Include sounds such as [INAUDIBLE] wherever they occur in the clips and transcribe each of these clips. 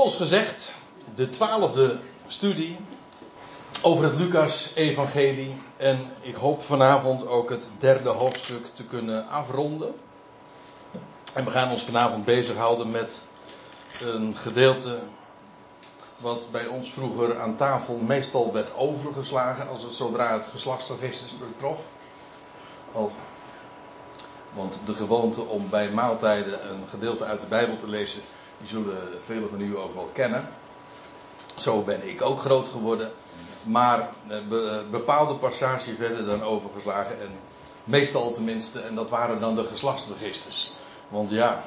Zoals gezegd, de twaalfde studie over het Lucas-evangelie. En ik hoop vanavond ook het derde hoofdstuk te kunnen afronden. En we gaan ons vanavond bezighouden met een gedeelte wat bij ons vroeger aan tafel meestal werd overgeslagen als het zodra het geslachtsregister trof. Al, want de gewoonte om bij maaltijden een gedeelte uit de Bijbel te lezen, die zullen velen van u ook wel kennen. Zo ben ik ook groot geworden. Maar eh, bepaalde passages werden dan overgeslagen. En meestal tenminste. En dat waren dan de geslachtsregisters. Want ja,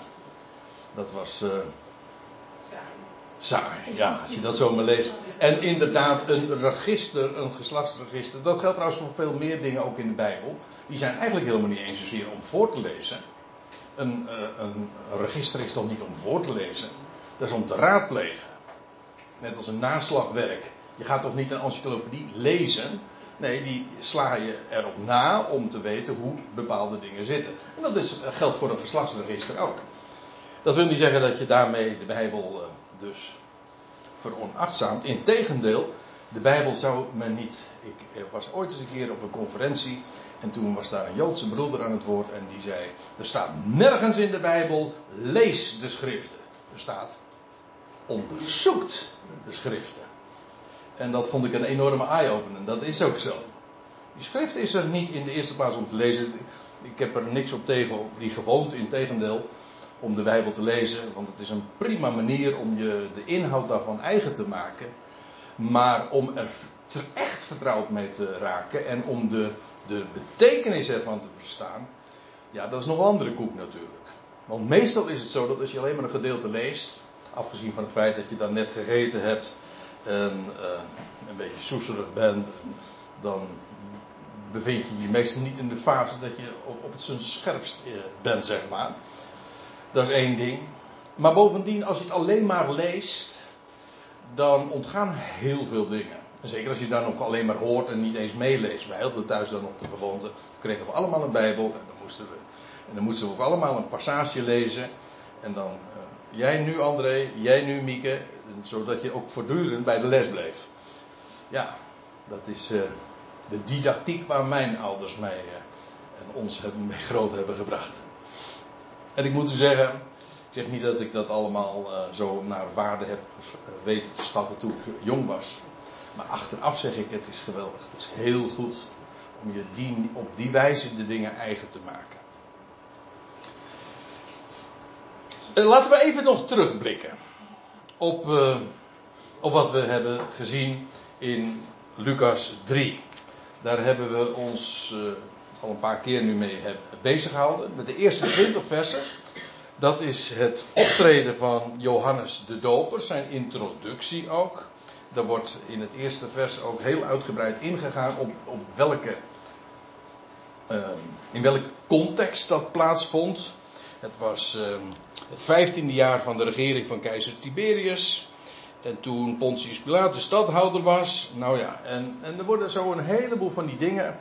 dat was. Uh, saai. Ja, als je dat zomaar leest. En inderdaad, een register, een geslachtsregister. Dat geldt trouwens voor veel meer dingen ook in de Bijbel. Die zijn eigenlijk helemaal niet eens zozeer om voor te lezen. Een, uh, een register is toch niet om voor te lezen. Dat is om te raadplegen. Net als een naslagwerk. Je gaat toch niet een encyclopedie lezen? Nee, die sla je erop na om te weten hoe bepaalde dingen zitten. En dat is, geldt voor een geslachtsregister ook. Dat wil niet zeggen dat je daarmee de Bijbel uh, dus veronachtzaamt. Integendeel, de Bijbel zou men niet. Ik was ooit eens een keer op een conferentie en toen was daar een Joodse broeder aan het woord en die zei: Er staat nergens in de Bijbel, lees de schriften. Er staat, onderzoekt de schriften. En dat vond ik een enorme eye-opener. Dat is ook zo. Die schrift is er niet in de eerste plaats om te lezen. Ik heb er niks op tegen, op die gewoonte, in tegendeel, om de Bijbel te lezen. Want het is een prima manier om je de inhoud daarvan eigen te maken. Maar om er echt vertrouwd mee te raken en om de, de betekenis ervan te verstaan. Ja, dat is nog een andere koek natuurlijk. Want meestal is het zo dat als je alleen maar een gedeelte leest. Afgezien van het feit dat je dan net gegeten hebt en uh, een beetje soeserig bent, dan bevind je je meestal niet in de fase dat je op, op het scherpst uh, bent, zeg maar. Dat is één ding. Maar bovendien, als je het alleen maar leest, dan ontgaan heel veel dingen. En zeker als je dan nog alleen maar hoort en niet eens meeleest. Wij hadden thuis dan nog de gewoonte, kregen we allemaal een Bijbel en dan moesten we, en dan moesten we ook allemaal een passage lezen. En dan Jij nu André, jij nu Mieke, zodat je ook voortdurend bij de les bleef. Ja, dat is uh, de didactiek waar mijn ouders mij uh, en ons hebben, mee groot hebben gebracht. En ik moet u zeggen, ik zeg niet dat ik dat allemaal zo naar waarde heb weten te schatten toen ik jong was. Maar achteraf zeg ik, het is geweldig. Het is heel goed om je die, op die wijze de dingen eigen te maken. Eh, laten we even nog terugblikken op, uh, op wat we hebben gezien in Lucas 3. Daar hebben we ons uh, al een paar keer nu mee bezig gehouden. Met de eerste 20 versen. Dat is het optreden van Johannes de Doper, zijn introductie ook. Daar wordt in het eerste vers ook heel uitgebreid ingegaan op, op welke, uh, in welke context dat plaatsvond. Het was uh, het vijftiende jaar van de regering van keizer Tiberius. En toen Pontius Pilatus stadhouder was. Nou ja, en, en er worden zo een heleboel van die dingen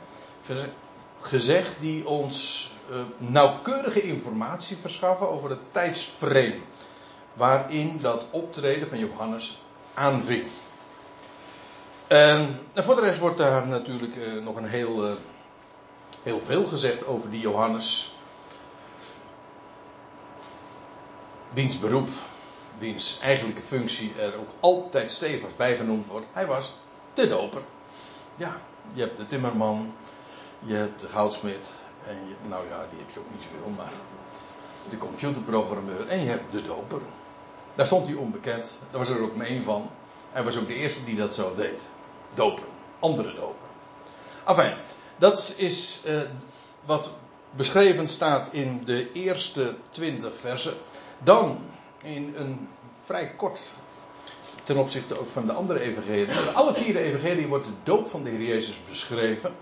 gezegd die ons uh, nauwkeurige informatie verschaffen over het tijdsframe. Waarin dat optreden van Johannes aanving. En, en voor de rest wordt daar natuurlijk uh, nog een heel, uh, heel veel gezegd over die Johannes. wiens beroep, wiens eigenlijke functie er ook altijd stevig bij genoemd wordt. Hij was de doper. Ja, je hebt de timmerman, je hebt de goudsmid, en nou ja, die heb je ook niet zoveel, maar de computerprogrammeur en je hebt de doper. Daar stond hij onbekend, daar was er ook één van. Hij was ook de eerste die dat zo deed. Doper, andere doper. Enfin, dat is uh, wat beschreven staat in de eerste twintig versen. Dan in een vrij kort ten opzichte ook van de andere evangelieën. In alle vier de wordt de doop van de Heer Jezus beschreven.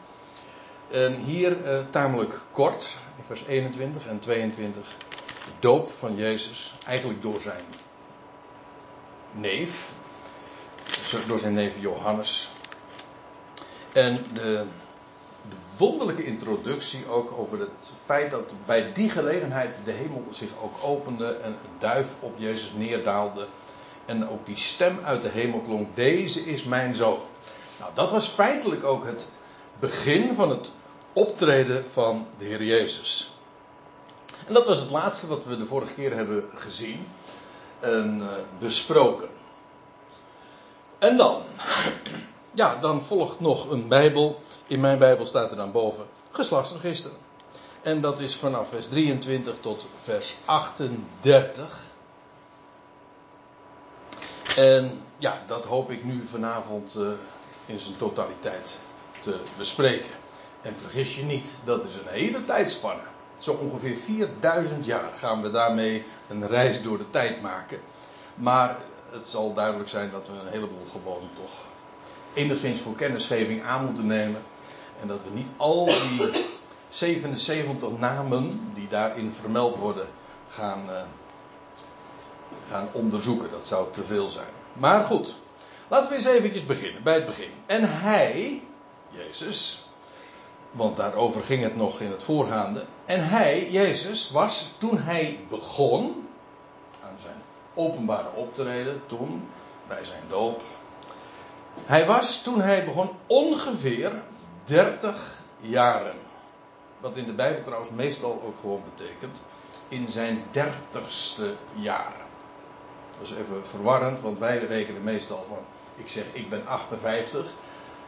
En hier eh, tamelijk kort, in vers 21 en 22, de doop van Jezus, eigenlijk door zijn neef, door zijn neef Johannes. En de de wonderlijke introductie ook over het feit dat bij die gelegenheid de hemel zich ook opende en een duif op Jezus neerdaalde. En ook die stem uit de hemel klonk: Deze is mijn zoon. Nou, dat was feitelijk ook het begin van het optreden van de Heer Jezus. En dat was het laatste wat we de vorige keer hebben gezien en uh, besproken. En dan, ja, dan volgt nog een Bijbel. In mijn Bijbel staat er dan boven geslachtsregister. En dat is vanaf vers 23 tot vers 38. En ja, dat hoop ik nu vanavond uh, in zijn totaliteit te bespreken. En vergis je niet, dat is een hele tijdspanne. Zo ongeveer 4000 jaar gaan we daarmee een reis door de tijd maken. Maar het zal duidelijk zijn dat we een heleboel gewoon toch enigszins voor kennisgeving aan moeten nemen. En dat we niet al die 77 namen die daarin vermeld worden gaan, uh, gaan onderzoeken. Dat zou te veel zijn. Maar goed, laten we eens eventjes beginnen, bij het begin. En hij, Jezus, want daarover ging het nog in het voorgaande. En hij, Jezus, was toen hij begon openbare optreden, toen bij zijn doop. Hij was toen hij begon ongeveer 30 jaren. Wat in de Bijbel trouwens meestal ook gewoon betekent. In zijn dertigste jaar. Dat is even verwarrend, want wij rekenen meestal van. Ik zeg, ik ben 58.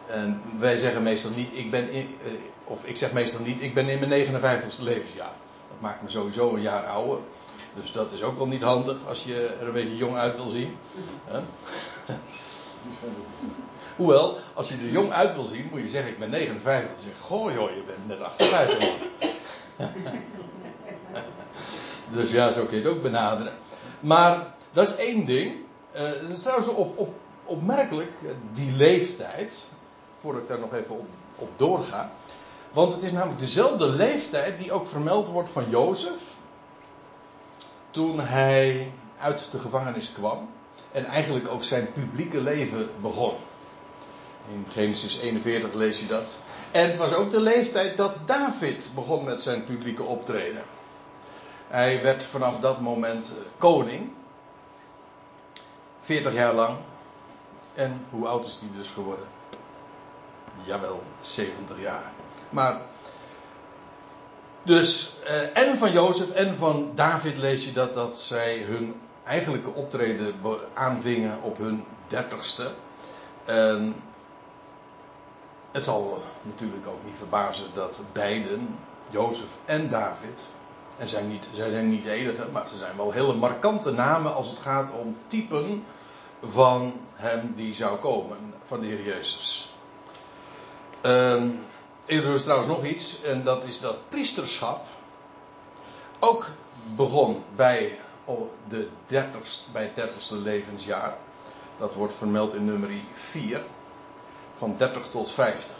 En wij zeggen meestal niet, ik ben in, eh, of ik zeg meestal niet, ik ben in mijn 59ste levensjaar. Dat maakt me sowieso een jaar ouder. Dus dat is ook wel niet handig als je er een beetje jong uit wil zien. Hoewel, als je er jong uit wil zien, moet je zeggen: Ik ben 59. Dan zeg je: Goh, joh, je bent net 58. [LAUGHS] dus ja, zo kun je het ook benaderen. Maar dat is één ding. Uh, het is trouwens op, op, opmerkelijk, die leeftijd voordat ik daar nog even op, op doorga. Want het is namelijk dezelfde leeftijd die ook vermeld wordt van Jozef. Toen hij uit de gevangenis kwam. En eigenlijk ook zijn publieke leven begon. In Genesis 41 lees je dat. En het was ook de leeftijd dat David begon met zijn publieke optreden. Hij werd vanaf dat moment eh, koning. 40 jaar lang. En hoe oud is hij dus geworden? jawel, 70 jaar. Maar, dus, eh, en van Jozef en van David lees je dat, dat zij hun eigenlijke optreden aanvingen op hun dertigste. Het zal natuurlijk ook niet verbazen dat beiden, Jozef en David, en zijn niet, zij zijn niet de enige, maar ze zijn wel hele markante namen als het gaat om typen van hem die zou komen, van de Heer Jezus. Uh, er is trouwens nog iets, en dat is dat priesterschap ook begon bij, de 30, bij het 30ste levensjaar. Dat wordt vermeld in nummer 4, van 30 tot 50.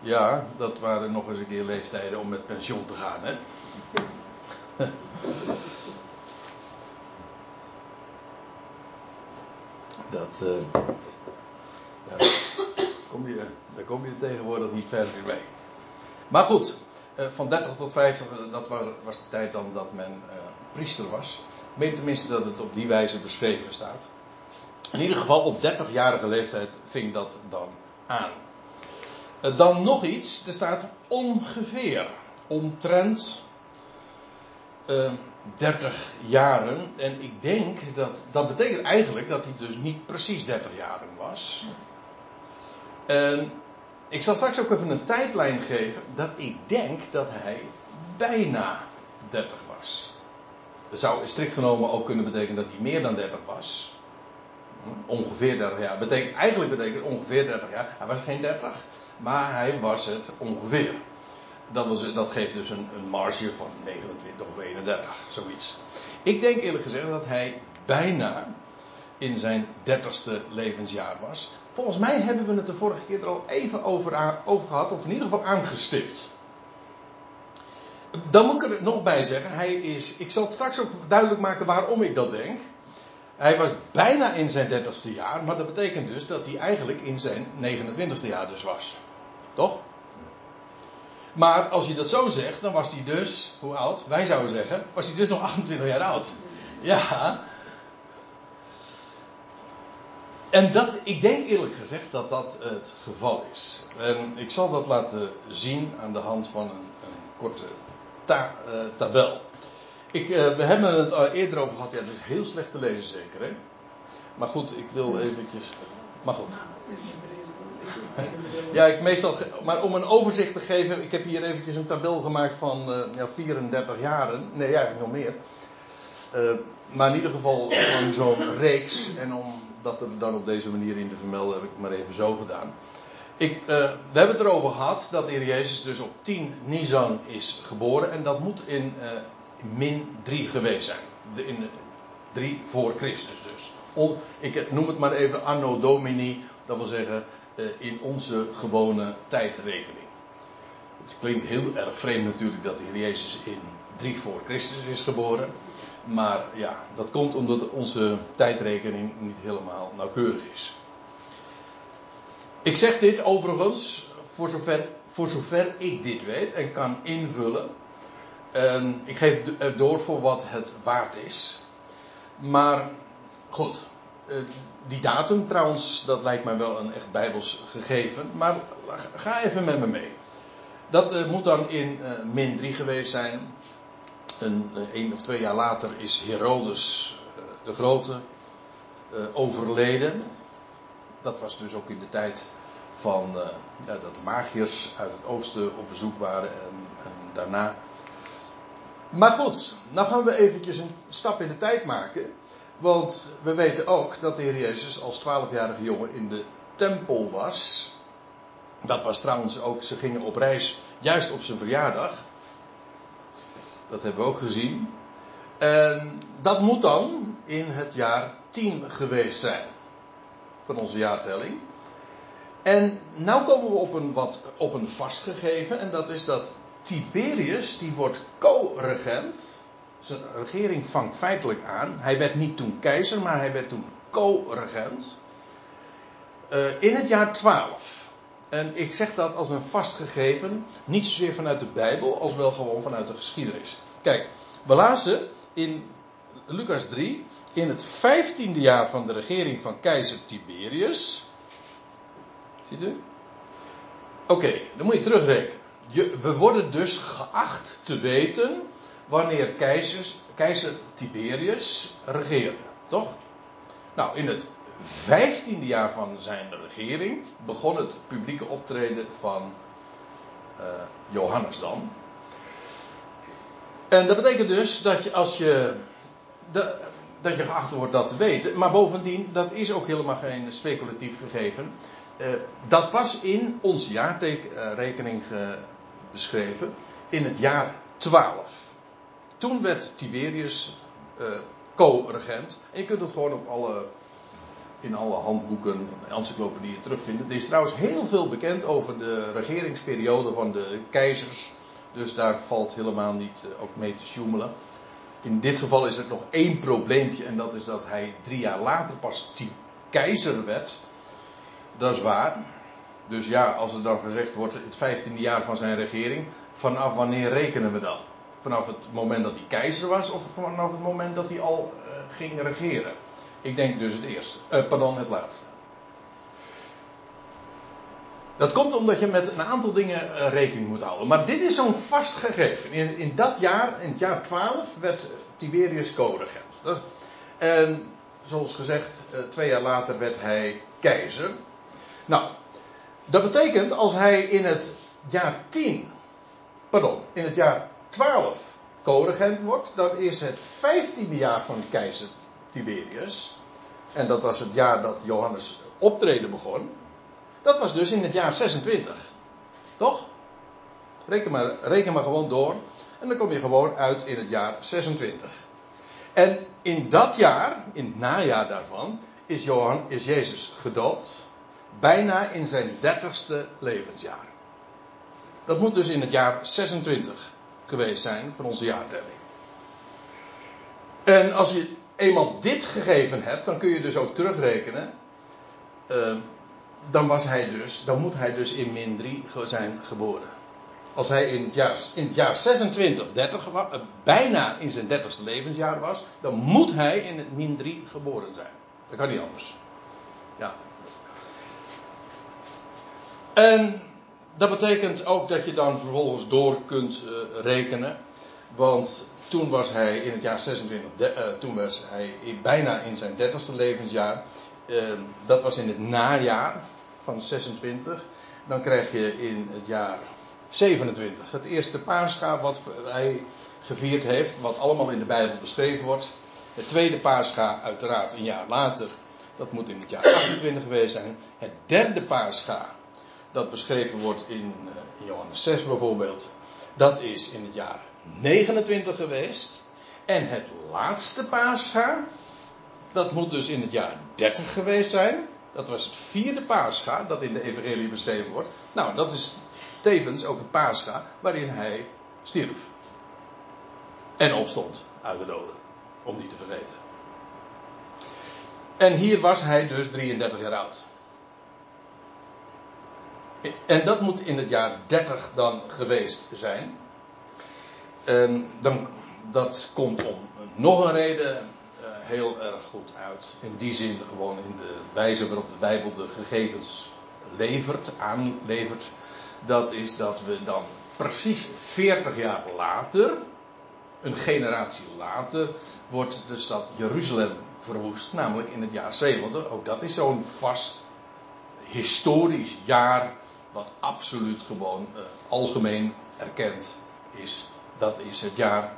Ja, dat waren nog eens een keer leeftijden om met pensioen te gaan, hè? [LAUGHS] dat. Uh, kom je, daar kom je tegenwoordig niet verder mee. Maar goed, eh, van 30 tot 50, eh, dat was de tijd dan dat men uh, priester was. Ik meen tenminste dat het op die wijze beschreven staat. In ieder geval op 30-jarige leeftijd ving dat dan aan. Dan nog iets, er staat ongeveer, omtrent uh, 30 jaren. En ik denk dat, dat betekent eigenlijk dat hij dus niet precies 30 jaren was. En ik zal straks ook even een tijdlijn geven dat ik denk dat hij bijna 30 was. Dat zou strikt genomen ook kunnen betekenen dat hij meer dan 30 was. Ongeveer 30 jaar. Betekent, eigenlijk betekent ongeveer 30 jaar. Hij was geen 30, maar hij was het ongeveer. Dat, was, dat geeft dus een, een marge van 29 of 31, zoiets. Ik denk eerlijk gezegd dat hij bijna in zijn 30ste levensjaar was. Volgens mij hebben we het de vorige keer er al even over, over gehad, of in ieder geval aangestipt. Dan moet ik er nog bij zeggen, hij is, ik zal het straks ook duidelijk maken waarom ik dat denk. Hij was bijna in zijn 30ste jaar, maar dat betekent dus dat hij eigenlijk in zijn 29ste jaar dus was. Toch? Maar als je dat zo zegt, dan was hij dus, hoe oud? Wij zouden zeggen, was hij dus nog 28 jaar oud. Ja, En dat, ik denk eerlijk gezegd dat dat het geval is. En ik zal dat laten zien aan de hand van een, korte uh, tabel. Ik, uh, we hebben het al eerder over gehad. Ja, het is heel slecht te lezen zeker, hè? Maar goed, ik wil eventjes... Maar goed. [LAUGHS] Ja, ik meestal. Maar om een overzicht te geven, ik heb hier eventjes een tabel gemaakt van uh, ja, 34 jaren. Nee, eigenlijk nog meer. Maar in ieder geval zo'n reeks. En om dat er dan op deze manier in te vermelden, heb ik maar even zo gedaan. Ik, uh, we hebben het erover gehad dat de Heer Jezus dus op 10 Nisan is geboren. En dat moet in min 3 geweest zijn. In 3 voor Christus dus. Ik noem het maar even Anno Domini. Dat wil zeggen uh, in onze gewone tijdrekening. Het klinkt heel erg vreemd natuurlijk dat de Heer Jezus in 3 voor Christus is geboren. Maar ja, dat komt omdat onze tijdrekening niet helemaal nauwkeurig is. Ik zeg dit overigens, voor zover, voor zover ik dit weet en kan invullen. En ik geef het door voor wat het waard is. Maar goed, eh, die datum trouwens, dat lijkt mij wel een echt bijbels gegeven. Maar ga even met me mee. Dat uh, moet dan in min 3 geweest zijn. Een, een, of twee jaar later is Herodes de Grote overleden. Dat was dus ook in de tijd van ja, dat de magiërs uit het oosten op bezoek waren en, en daarna. Maar goed, nou gaan we eventjes een stap in de tijd maken. Want we weten ook dat de Heer Jezus als 12-jarige jongen in de tempel was. Dat was trouwens ook, ze gingen op reis juist op zijn verjaardag. Dat hebben we ook gezien. En dat moet dan in het jaar 10 geweest zijn. Van onze jaartelling. En nu komen we op een, wat, op een vastgegeven. En dat is dat Tiberius, die wordt co-regent zijn regering vangt feitelijk aan. Hij werd niet toen keizer, maar hij werd toen co-regent. Uh, in het jaar 12. En ik zeg dat als een vastgegeven, niet zozeer vanuit de Bijbel, als wel gewoon vanuit de geschiedenis. Kijk, we lazen in Lucas 3, in het vijftiende jaar van de regering van keizer Tiberius. Ziet u? Oké, dan moet je terugrekenen. Je, we worden dus geacht te weten wanneer keizer Tiberius regeerde. Toch? Nou, in het vijftiende jaar van zijn regering begon het publieke optreden van uh, Johannes dan. En dat betekent dus dat je als je. Dat je geacht wordt dat te weten. Maar bovendien, dat is ook helemaal geen speculatief gegeven. Uh, dat was in onze jaarrekening beschreven. In het jaar 12. Toen werd Tiberius uh, co-regent. En je kunt het gewoon op alle, in alle handboeken, encyclopedieën terugvinden. Er is trouwens heel veel bekend over de regeringsperiode van de keizers. Dus daar valt helemaal niet uh, ook mee te sjoemelen. In dit geval is er nog één probleempje. En dat is dat hij drie jaar later pas keizer werd. Dat is waar. Dus ja, als er dan gezegd wordt, het vijftiende jaar van zijn regering, vanaf wanneer rekenen we dan? Vanaf het moment dat hij keizer was of vanaf het moment dat hij al uh, ging regeren? Ik denk dus het eerste. Uh, pardon, het laatste. Dat komt omdat je met een aantal dingen uh, rekening moet houden. Maar dit is zo'n vast gegeven. In, in, dat jaar, in het jaar 12, werd Tiberius co-regent. En zoals gezegd, twee jaar later werd hij keizer. Nou, dat betekent als hij in het jaar 10, pardon, in het jaar 12 co-regent wordt, dan is het 15e jaar van keizer Tiberius. En dat was het jaar dat Johannes optreden begon. Dat was dus in het jaar 26. Toch? Reken maar, reken maar gewoon door. En dan kom je gewoon uit in het jaar 26. En in dat jaar, in het najaar daarvan, is, Jezus gedoopt. Bijna in zijn dertigste levensjaar. Dat moet dus in het jaar 26 geweest zijn van onze jaartelling. En als je eenmaal dit gegeven hebt, dan kun je dus ook terugrekenen. Uh, dan was hij dus, dan moet hij dus in min 3 zijn geboren. Als hij in het jaar, in het jaar 26, 30, uh, bijna in zijn 30ste levensjaar was, dan moet hij in het min 3 geboren zijn. Dat kan niet anders. Ja. En dat betekent ook dat je dan vervolgens door kunt uh, rekenen. Want toen was hij in het jaar 26, de, uh, toen was hij bijna in zijn dertigste levensjaar. Uh, dat was in het najaar van 26. Dan krijg je in het jaar 27 het eerste paascha wat hij gevierd heeft. Wat allemaal in de Bijbel beschreven wordt. Het tweede paascha uiteraard een jaar later. Dat moet in het jaar 28 geweest zijn. Het derde paascha dat beschreven wordt in, in Johannes 6 bijvoorbeeld. Dat is in het jaar 29 geweest. En het laatste paascha, dat moet dus in het jaar 30 geweest zijn. Dat was het vierde paascha dat in de evangelie beschreven wordt. Nou, dat is tevens ook het paascha waarin hij stierf. En opstond uit de doden. Om niet te vergeten. En hier was hij dus 33 jaar oud. En dat moet in het jaar 30 dan geweest zijn. En dan, dat komt om nog een reden uh, heel erg goed uit. In die zin gewoon in de wijze waarop de Bijbel de gegevens levert, aanlevert. Dat is dat we dan precies 40 jaar later, een generatie later, wordt de stad Jeruzalem verwoest. Namelijk in het jaar 70. Ook dat is zo'n vast historisch jaar wat absoluut gewoon uh, algemeen erkend is. Dat is het jaar.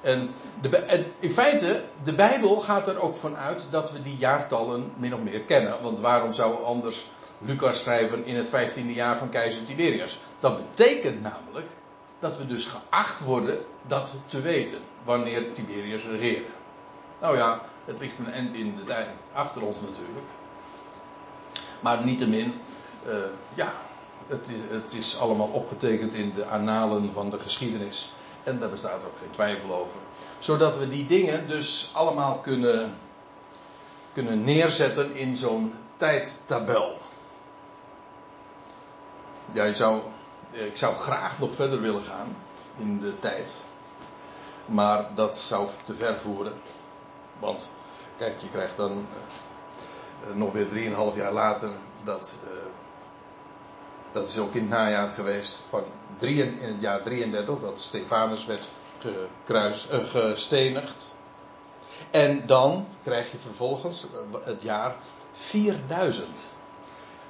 En, de, in feite, de Bijbel gaat er ook vanuit dat we die jaartallen min of meer kennen. Want waarom zou anders Lucas schrijven in het 15e jaar van keizer Tiberius? Dat betekent namelijk dat we dus geacht worden dat te weten wanneer Tiberius regeerde. Nou ja, het ligt een eind in de tijd achter ons natuurlijk. Maar niettemin, uh, ja, het is, het is allemaal opgetekend in de annalen van de geschiedenis. En daar bestaat ook geen twijfel over. Zodat we die dingen dus allemaal kunnen, kunnen neerzetten in zo'n tijdtabel. Ja, zou, ik zou graag nog verder willen gaan in de tijd. Maar dat zou te ver voeren. Want, kijk, je krijgt dan uh, nog weer 3,5 jaar later dat. Uh, dat is ook in het najaar geweest van drie, in het jaar 33 dat Stefanus werd uh, gestenigd. En dan krijg je vervolgens eh, het jaar 4000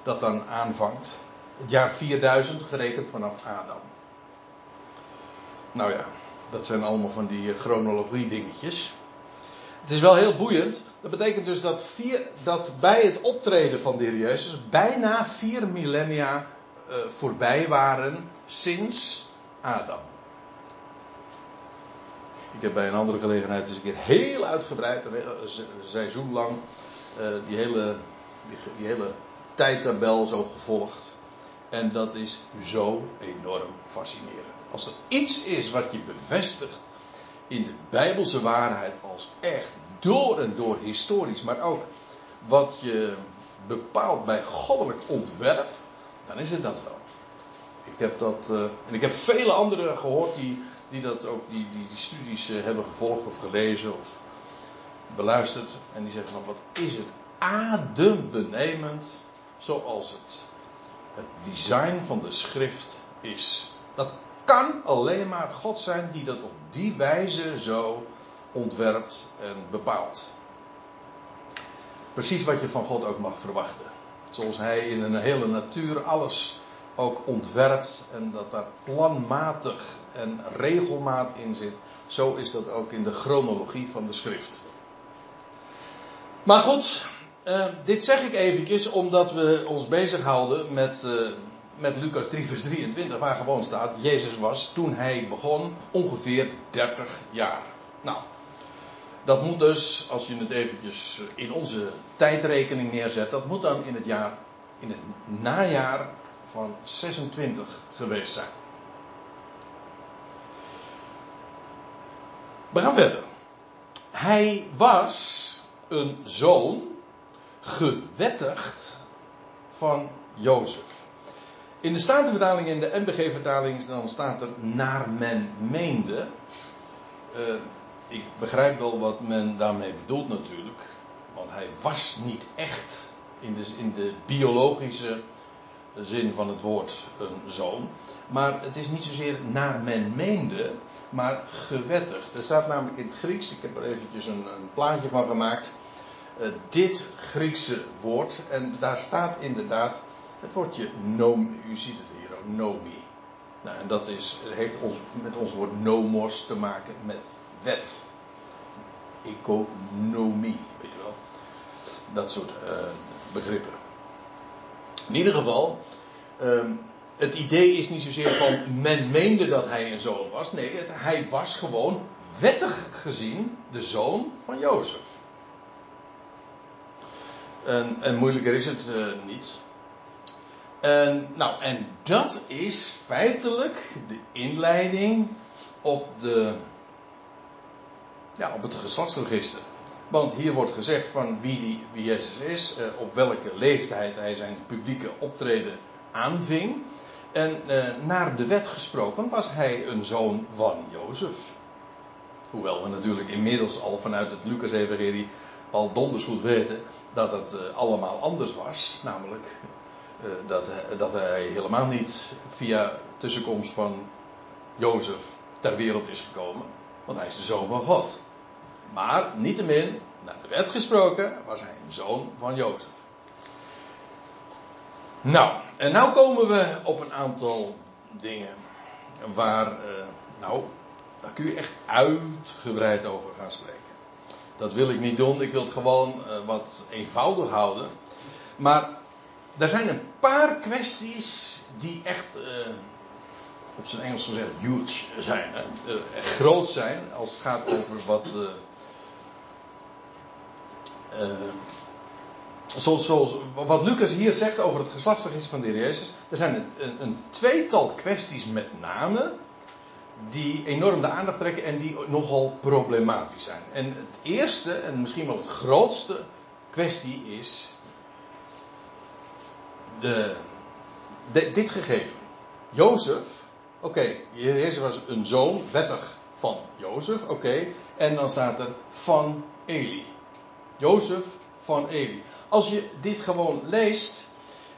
dat dan aanvangt. Het jaar 4000 gerekend vanaf Adam. Nou ja, dat zijn allemaal van die eh, chronologie dingetjes. Het is wel heel boeiend. Dat betekent dus dat, dat bij het optreden van de heer Jezus bijna vier millennia voorbij waren sinds Adam. Ik heb bij een andere gelegenheid eens een keer heel uitgebreid, een seizoen lang, uh, die, hele, die, die hele tijdtabel zo gevolgd. En dat is zo enorm fascinerend. Als er iets is wat je bevestigt in de Bijbelse waarheid als echt door en door historisch, maar ook wat je bepaalt bij goddelijk ontwerp, dan is het dat wel. Ik heb dat, uh, en ik heb vele anderen gehoord die, die dat ook, die, die, die studies uh, hebben gevolgd of gelezen of beluisterd. En die zeggen van wat is het adembenemend zoals het, het design van de schrift is. Dat kan alleen maar God zijn die dat op die wijze zo ontwerpt en bepaalt. Precies wat je van God ook mag verwachten. Zoals hij in een hele natuur alles ook ontwerpt en dat daar planmatig en regelmaat in zit. Zo is dat ook in de chronologie van de schrift. Maar goed, uh, dit zeg ik eventjes omdat we ons bezighouden met, uh, met Lucas 3 vers 23 waar gewoon staat, Jezus was toen hij begon ongeveer 30 jaar. Nou, dat moet dus, als je het eventjes in onze tijdrekening neerzet, dat moet dan in het jaar, in het najaar van 26 geweest zijn. We gaan verder. Hij was een zoon gewettigd van Jozef. In de Statenvertaling en de MBG-vertaling dan staat er naar men meende. Uh, ik begrijp wel wat men daarmee bedoelt natuurlijk. Want hij was niet echt in de, in de biologische zin van het woord een zoon. Maar het is niet zozeer naar men meende, maar gewettigd. Er staat namelijk in het Grieks, ik heb er eventjes een, een plaatje van gemaakt. Uh, dit Griekse woord, en daar staat inderdaad het woordje nomi. U ziet het hier ook, nomi. Nou, en dat is, heeft ons, met ons woord nomos te maken met wet. Economie, weet je wel. Dat soort uh, begrippen. In ieder geval, um, het idee is niet zozeer van men meende dat hij een zoon was. Nee, het, hij was gewoon wettig gezien de zoon van Jozef. En, en moeilijker is het uh, niet. En, nou, en dat is feitelijk de inleiding op, de, ja, op het geslachtsregister. Want hier wordt gezegd van wie, die, wie Jezus is, uh, op welke leeftijd hij zijn publieke optreden aanving. En uh, naar de wet gesproken was hij een zoon van Jozef. Hoewel we natuurlijk inmiddels al vanuit het Lucas-evangelie al donders goed weten dat het uh, allemaal anders was. Namelijk dat, dat hij helemaal niet via tussenkomst van Jozef ter wereld is gekomen. Want hij is de zoon van God. Maar niettemin, naar de wet gesproken, was hij een zoon van Jozef. Nou, en nou komen we op een aantal dingen waar, uh, nou, daar kun je echt uitgebreid over gaan spreken. Dat wil ik niet doen, ik wil het gewoon uh, wat eenvoudig houden. Maar er zijn een paar kwesties die echt, uh, op zijn Engels gezegd, huge zijn. Hè? groot zijn als het gaat over wat zoals, zoals, wat Lucas hier zegt over het geslachtsregister van de heer Jezus. Er zijn een, een, tweetal kwesties met name. Die enorm de aandacht trekken en die nogal problematisch zijn. En het eerste en misschien wel het grootste kwestie is. De, dit gegeven. Jozef. Oké, okay, Jezus was een zoon, wettig van Jozef. Oké. En dan staat er van Eli. Jozef van Eli. Als je dit gewoon leest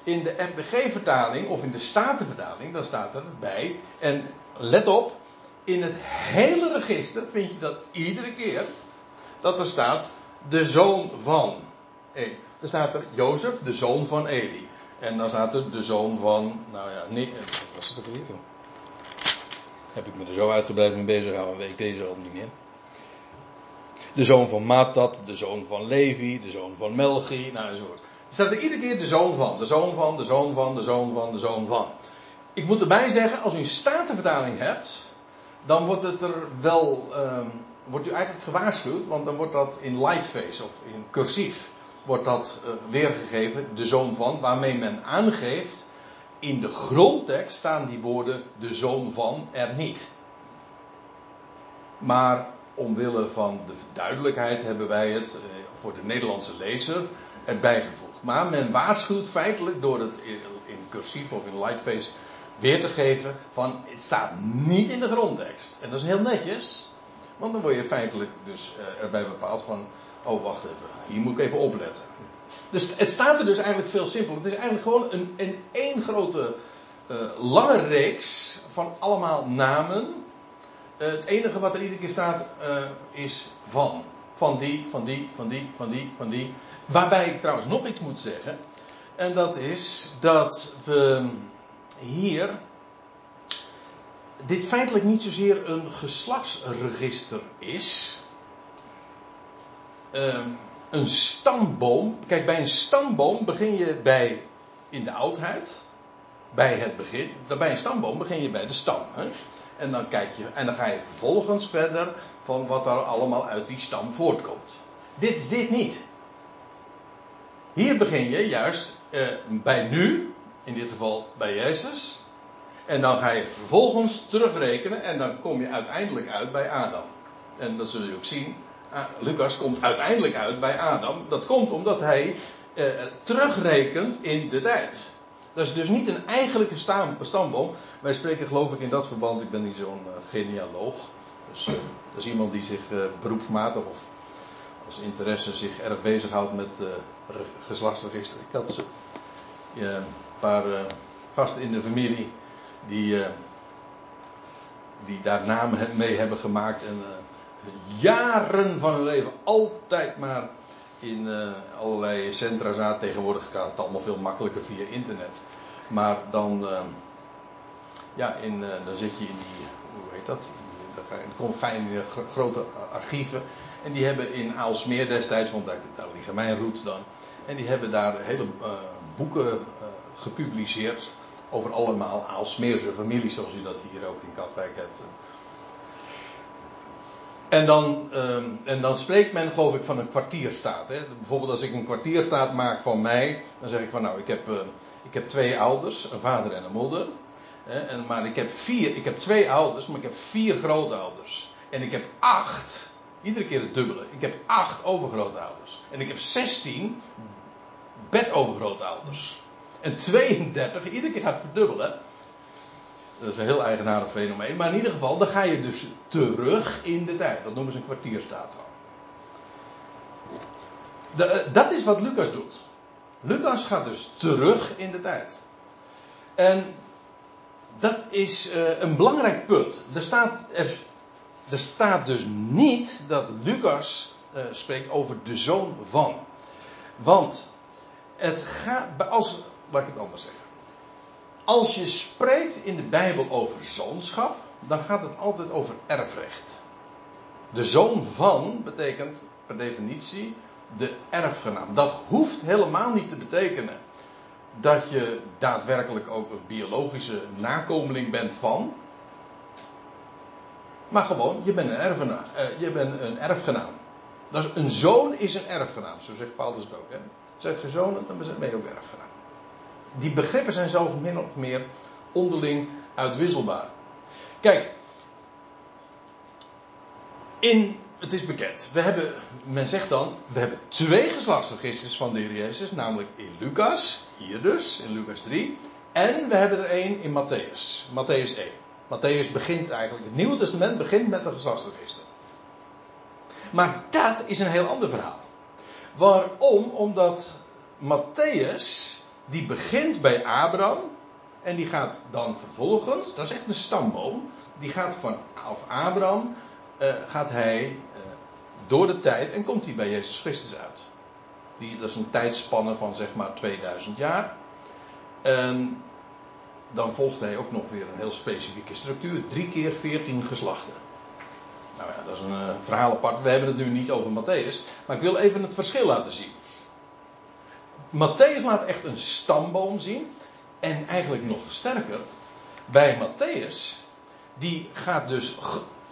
in de MBG-vertaling of in de Statenvertaling, dan staat er bij, en let op, in het hele register vind je dat iedere keer, dat er staat de zoon van Eli. Dan staat er Jozef, de zoon van Eli. En dan staat er de zoon van, nou ja, nee, wat was het ook weer? Heb ik me er zo uitgebreid mee bezig gehouden, weet ik deze al niet meer. De zoon van Matat, de zoon van Levi, de zoon van Melchi, nou enzovoort. Er staat er iedere keer de zoon van, de zoon van, de zoon van, de zoon van, de zoon van. Ik moet erbij zeggen, als u een statenvertaling hebt, dan wordt het er wel, um, wordt u eigenlijk gewaarschuwd, want dan wordt dat in lightface of in cursief, wordt dat uh, weergegeven, de zoon van, waarmee men aangeeft, in de grondtekst staan die woorden de zoon van er niet. Maar omwille van de duidelijkheid hebben wij het eh, voor de Nederlandse lezer erbij gevoegd. Maar men waarschuwt feitelijk door het in cursief of in lightface weer te geven van het staat niet in de grondtekst. En dat is heel netjes, want dan word je feitelijk dus eh, erbij bepaald van, oh wacht even, hier moet ik even opletten. Dus het staat er dus eigenlijk veel simpeler. Het is eigenlijk gewoon een, een één grote uh, lange reeks van allemaal namen eh, het enige wat er iedere keer staat uh, is van. Van die, van die, van die, van die, van die. Waarbij ik trouwens nog iets moet zeggen. En dat is dat we hier. Dit feitelijk niet zozeer een geslachtsregister is. Uh, een stamboom. Kijk, bij een stamboom begin je bij. in de oudheid. Bij het begin. Bij een stamboom begin je bij de stam. Hè? En dan kijk je, en dan ga je vervolgens verder van wat er allemaal uit die stam voortkomt. Dit is dit niet. Hier begin je juist eh, bij nu, in dit geval bij Jezus. En dan ga je vervolgens terugrekenen en dan kom je uiteindelijk uit bij Adam. En dat zullen je ook zien. Ah, Lucas komt uiteindelijk uit bij Adam. Dat komt omdat hij eh, terugrekent in de tijd. Dat is dus niet een eigenlijke stamboom. Wij spreken geloof ik in dat verband, ik ben niet zo'n uh, genealoog. Dus uh, dat is iemand die zich uh, beroepsmatig of als interesse zich erg bezighoudt met geslachtsregister. Ik had een paar gasten in de familie die, die daar namen mee hebben gemaakt en jaren van hun leven altijd maar in allerlei centra zaten. Tegenwoordig gaat het allemaal veel makkelijker via internet. Maar dan, ja, in, dan zit je in die, hoe heet dat? Dan ga je in grote archieven. En die hebben in Aalsmeer destijds, want daar, liggen mijn roots dan. En die hebben daar hele uh, boeken uh, gepubliceerd. Over allemaal Aalsmeerse families, zoals u dat hier ook in Katwijk hebt. En dan, uh, en dan spreekt men, geloof ik, van een kwartierstaat. Hè. Bijvoorbeeld als ik een kwartierstaat maak van mij, dan zeg ik van nou, ik heb, ik heb twee ouders, een vader en een moeder. En, maar ik heb vier, ik heb twee ouders, maar ik heb vier grootouders. En ik heb acht Iedere keer het dubbele. Ik heb acht overgrootouders. En ik heb 16 bedovergrootouders. En 32, iedere keer gaat verdubbelen. Dat is een heel eigenaardig fenomeen. Maar in ieder geval, dan ga je dus terug in de tijd. Dat noemen ze een kwartierstaat dat is wat Lucas doet. Lucas gaat dus terug in de tijd. En dat is uh, een belangrijk punt. Er staat, er staat dus niet dat Lucas uh, spreekt over de zoon van. Want het gaat, als, laat ik het anders zeggen. Als je spreekt in de Bijbel over zoonschap, dan gaat het altijd over erfrecht. De zoon van betekent per definitie de erfgenaam. Dat hoeft helemaal niet te betekenen dat je daadwerkelijk ook een biologische nakomeling bent van. Maar gewoon, je bent een, erfgenaam. Uh, je bent een erfgenaam. Dus een zoon is een erfgenaam, zo zegt Paulus het ook. Hè? Zijt je zonen, dan ben je ook erfgenaam. Die begrippen zijn zelf min of meer onderling uitwisselbaar. Kijk, in, het is bekend, we hebben, men zegt dan, we hebben twee geslachtsregisters van de Heer Jezus, namelijk in Lucas, hier dus, in Lucas 3, en we hebben er één in Matthäus, Matthäus 1. Matthäus begint eigenlijk, het Nieuwe Testament begint met de geslachtsregister. Maar dat is een heel ander verhaal. Waarom? Omdat Matthäus, die begint bij Abraham. En die gaat dan vervolgens, dat is echt een stamboom. Die gaat vanaf Abraham, uh, gaat hij uh, door de tijd en komt hij bij Jezus Christus uit. Die, dat is een tijdspanne van zeg maar 2000 jaar. Um, dan volgt hij ook nog weer een heel specifieke structuur. Drie keer veertien geslachten. Nou ja, dat is een uh, verhaal apart. We hebben het nu niet over Matthäus. Maar ik wil even het verschil laten zien. Matthäus laat echt een stamboom zien. En eigenlijk nog sterker. Bij Matthäus. Die gaat dus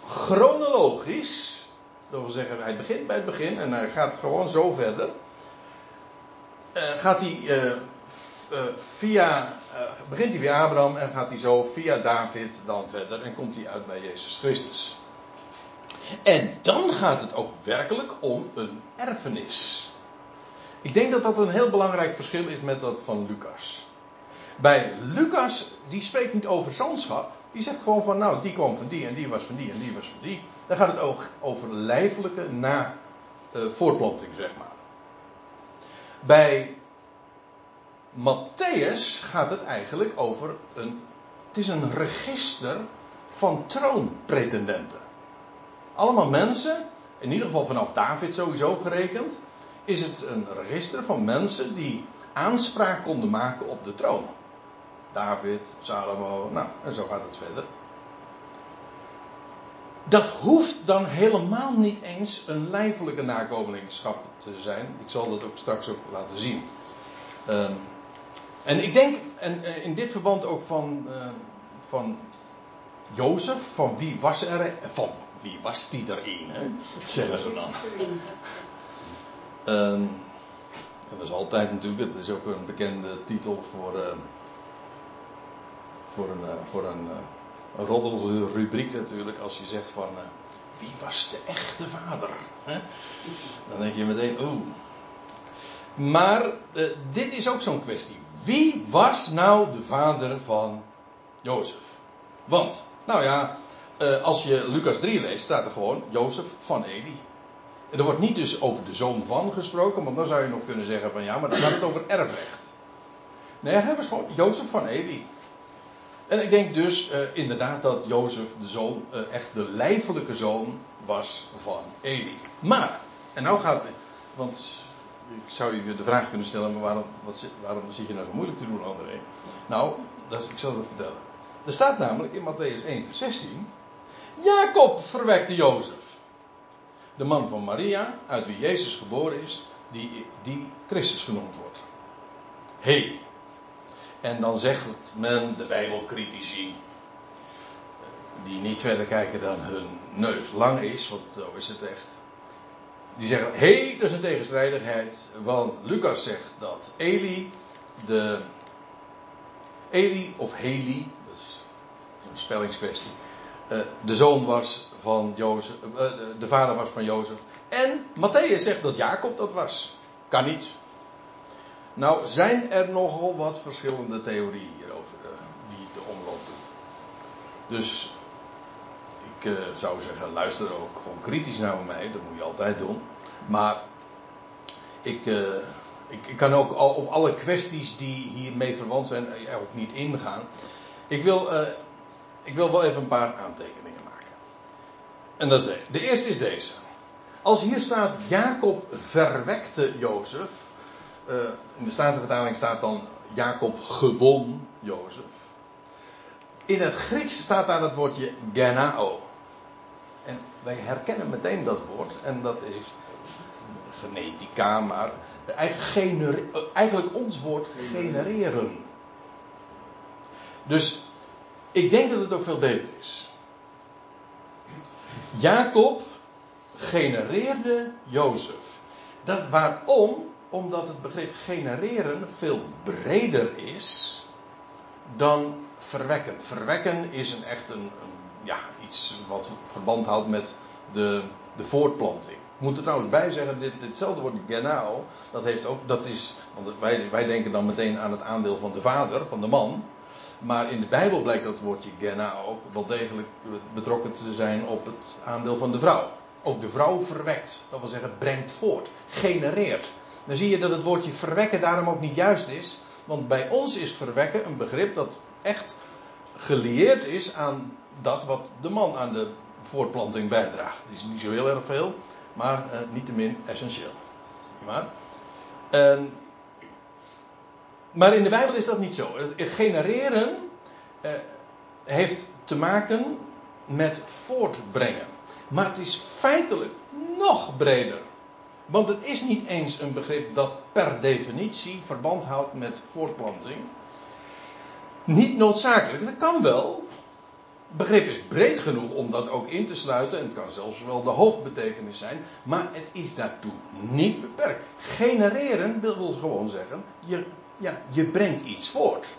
chronologisch. Dat wil zeggen, hij begint bij het begin. En hij gaat gewoon zo verder. Uh, gaat hij uh, uh, via, begint hij bij Abraham en gaat hij zo via David dan verder en komt hij uit bij Jezus Christus. En dan gaat het ook werkelijk om een erfenis. Ik denk dat dat een heel belangrijk verschil is met dat van Lucas. Bij Lucas, die spreekt niet over zoonschap. Die zegt gewoon van, nou, die kwam van die en die was van die en die was van die. Dan gaat het ook over lijfelijke na uh, voortplanting, zeg maar. Bij Matthäus gaat het eigenlijk over een. Het is een register van troonpretendenten. Allemaal mensen, in ieder geval vanaf David sowieso gerekend, is het een register van mensen die aanspraak konden maken op de troon. David, Salomo, nou, en zo gaat het verder. Dat hoeft dan helemaal niet eens een lijfelijke nakomelingschap te zijn. Ik zal dat ook straks ook laten zien. Uh, en ik denk, en eh, in dit verband ook van, uh, van Jozef, van wie was er, van wie was die er een, hè? [LAUGHS] zeggen ze dan. [LAUGHS] Um, dat is altijd natuurlijk, het is ook een bekende titel voor, uh, voor een, uh, voor een, een roddelrubriek natuurlijk, als je zegt van wie was de echte vader? Dan denk je meteen, oeh. Maar dit is ook zo'n kwestie. Wie was nou de vader van Jozef? Want, nou ja, eh, als je Lucas 3 leest, staat er gewoon Jozef van Eli. Er wordt niet dus over de zoon van gesproken, want dan zou je nog kunnen zeggen van ja, maar dan gaat het over erfrecht. Nee, hij was gewoon Jozef van Eli. En ik denk dus uh, inderdaad dat Jozef de zoon, uh, echt de lijfelijke zoon was van Eli. Maar, en nou gaat, want ik zou je de vraag kunnen stellen, maar waarom, wat, waarom zit je nou zo moeilijk te doen, André? Nou, dat ik zal het vertellen. Er staat namelijk in Matthäus 1, vers 16: Jacob verwekte Jozef, de man van Maria, uit wie Jezus geboren is, die, die Christus genoemd wordt. hey. En dan zegt men, de Bijbelcritici, die niet verder kijken dan hun neus lang is, want zo is het echt. Die zeggen, hé, hey, dat is een tegenstrijdigheid, want Lucas zegt dat Eli, de Eli of Heli, dat is een spellingskwestie, uh, de zoon was van Jozef, uh, de vader was van Jozef. En Matthäus zegt dat Jacob dat was. Kan niet. Nou zijn er nogal wat verschillende theorieën hierover uh, die de omloop doen. Dus ik zou zeggen, luister ook gewoon kritisch naar mij, dat moet je altijd doen. Maar ik, ik, ik, kan ook al op alle kwesties die hiermee verwant zijn ook niet ingaan. Ik wil, ik wil wel even een paar aantekeningen maken. En dat is de eerste is deze. Als hier staat Jacob verwekte Jozef. Uh, in de Statenvertaling staat dan Jacob gewon Jozef. In het Grieks staat daar het woordje genao. En wij herkennen meteen dat woord. En dat is genetica, maar eigenlijk ons woord genereren. Dus ik denk dat het ook veel beter is. Jacob genereerde Jozef. Dat waarom? Omdat het begrip genereren veel breder is dan verwekken. Verwekken is een echt een, ja, iets wat verband houdt met de, de voortplanting. Ik moet er trouwens bij zeggen, dit, ditzelfde woord genao, dat heeft ook, dat is, want wij, wij denken dan meteen aan het aandeel van de vader, van de man. Maar in de Bijbel blijkt dat woordje genao ook wel degelijk betrokken te zijn op het aandeel van de vrouw. Ook de vrouw verwekt, dat wil zeggen brengt voort, genereert. Dan zie je dat het woordje verwekken daarom ook niet juist is. Want bij ons is verwekken een begrip dat echt gelieerd is aan dat wat de man aan de voortplanting bijdraagt. Dat is niet zo heel erg veel, maar uh, niettemin essentieel. Maar, maar in de Bijbel is dat niet zo. Genereren uh, heeft te maken met voortbrengen. Maar het is feitelijk nog breder. Want het is niet eens een begrip dat per definitie verband houdt met voortplanting. Niet noodzakelijk. Dat kan wel begrip is breed genoeg om dat ook in te sluiten. En het kan zelfs wel de hoofdbetekenis zijn. Maar het is daartoe niet beperkt. Genereren wil gewoon zeggen. Je, ja, je brengt iets voort.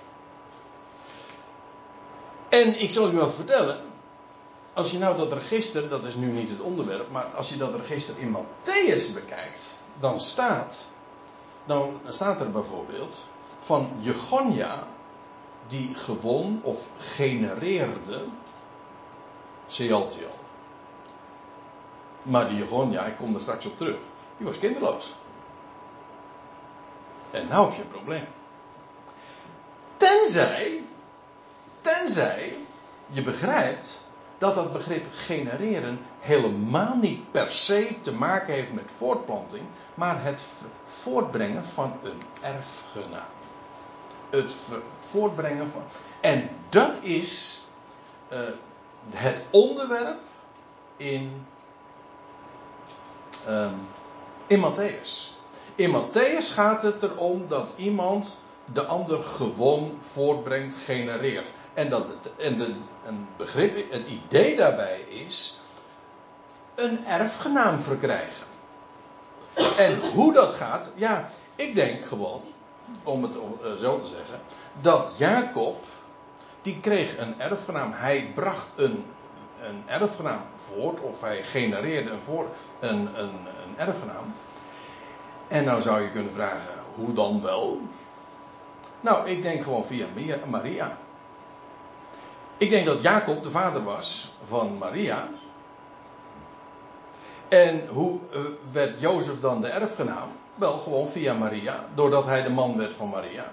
En ik zal u wat vertellen. Als je nou dat register, dat is nu niet het onderwerp, maar als je dat register in Matthäus bekijkt, dan staat, dan staat er bijvoorbeeld van Jegonja die gewon of genereerde Sealtiel. Maar die ja, ik kom er straks op terug, die was kinderloos. En nou heb je een probleem. Tenzij, tenzij je begrijpt dat dat begrip genereren helemaal niet per se te maken heeft met voortplanting, maar het voortbrengen van een erfgenaam. Het voortbrengen van. En dat is uh, het onderwerp in, uh, in Matthäus. In Matthäus gaat het erom dat iemand de ander gewoon voortbrengt, genereert. En, dat het, en de, begrip, het idee daarbij is een erfgenaam verkrijgen. En hoe dat gaat, ja, ik denk gewoon om het eh, zo te zeggen, dat Jacob, die kreeg een erfgenaam. Hij bracht een, een erfgenaam voort, of hij genereerde een, voor, een, een, een erfgenaam. En nou zou je kunnen vragen, hoe dan wel? Nou, ik denk gewoon via Maria. Ik denk dat Jacob de vader was van Maria. En hoe uh, werd Jozef dan de erfgenaam? Wel, gewoon via Maria, doordat hij de man werd van Maria.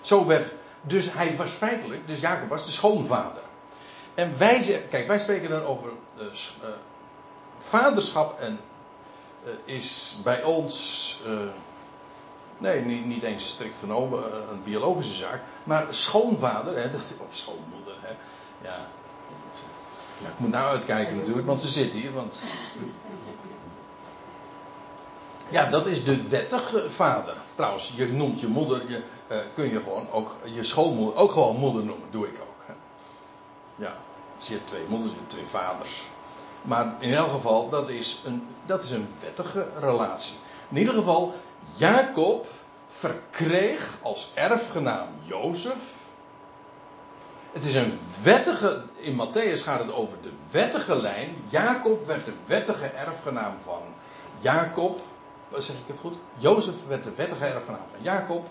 Zo werd, dus hij was feitelijk, dus Jacob was de schoonvader. En wij, kijk, wij spreken dan over uh, uh, vaderschap en is bij ons, nee, niet, niet, eens strikt genomen een biologische zaak, maar schoonvader, hè, dat, of schoonmoeder, hè, ja, ja, ik moet nou uitkijken natuurlijk, want ze zit hier. Want... Ja, dat is de wettige vader. Trouwens, je noemt je moeder, je, uh, kun je gewoon ook je schoonmoeder ook gewoon moeder noemen. Doe ik ook. Ja, dus je twee moeders, hebt twee vaders. Maar in elk geval, dat is, een, dat is een wettige relatie. In ieder geval, Jacob verkreeg als erfgenaam Jozef het is een wettige. In Matthäus gaat het over de wettige lijn. Jacob werd de wettige erfgenaam van Jacob. Zeg ik het goed? Jozef werd de wettige erfgenaam van Jacob.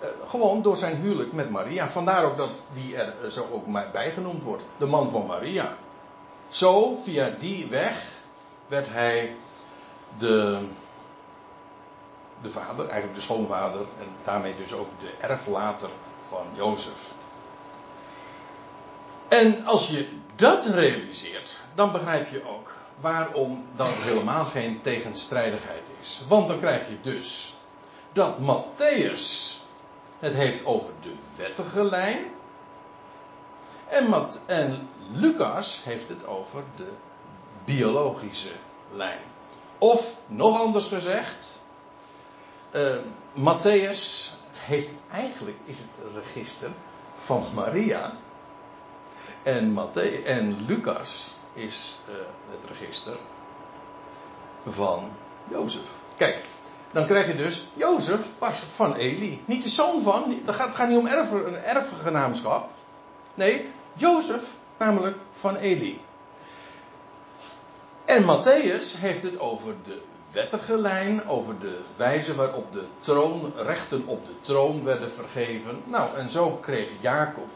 Eh, gewoon door zijn huwelijk met Maria. Vandaar ook dat die er zo ook bijgenoemd wordt. De man van Maria. Zo, via die weg, werd hij de, de vader, eigenlijk de schoonvader. En daarmee dus ook de erflater van Jozef. En als je dat realiseert, dan begrijp je ook waarom dan helemaal geen tegenstrijdigheid is. Want dan krijg je dus dat Matthäus het heeft over de wettige lijn. En, en Lucas heeft het over de biologische lijn. Of nog anders gezegd, uh, Matthäus heeft eigenlijk is het register van Maria en, Matthäus, en Lucas is uh, het register van Jozef. Kijk, dan krijg je dus, Jozef was van Eli. Niet de zoon van, het gaat, gaat niet om een erfgenaamschap. Nee, Jozef namelijk van Eli. En Matthäus heeft het over de wettige lijn, over de wijze waarop de troonrechten op de troon werden vergeven. Nou, en zo kreeg Jacob,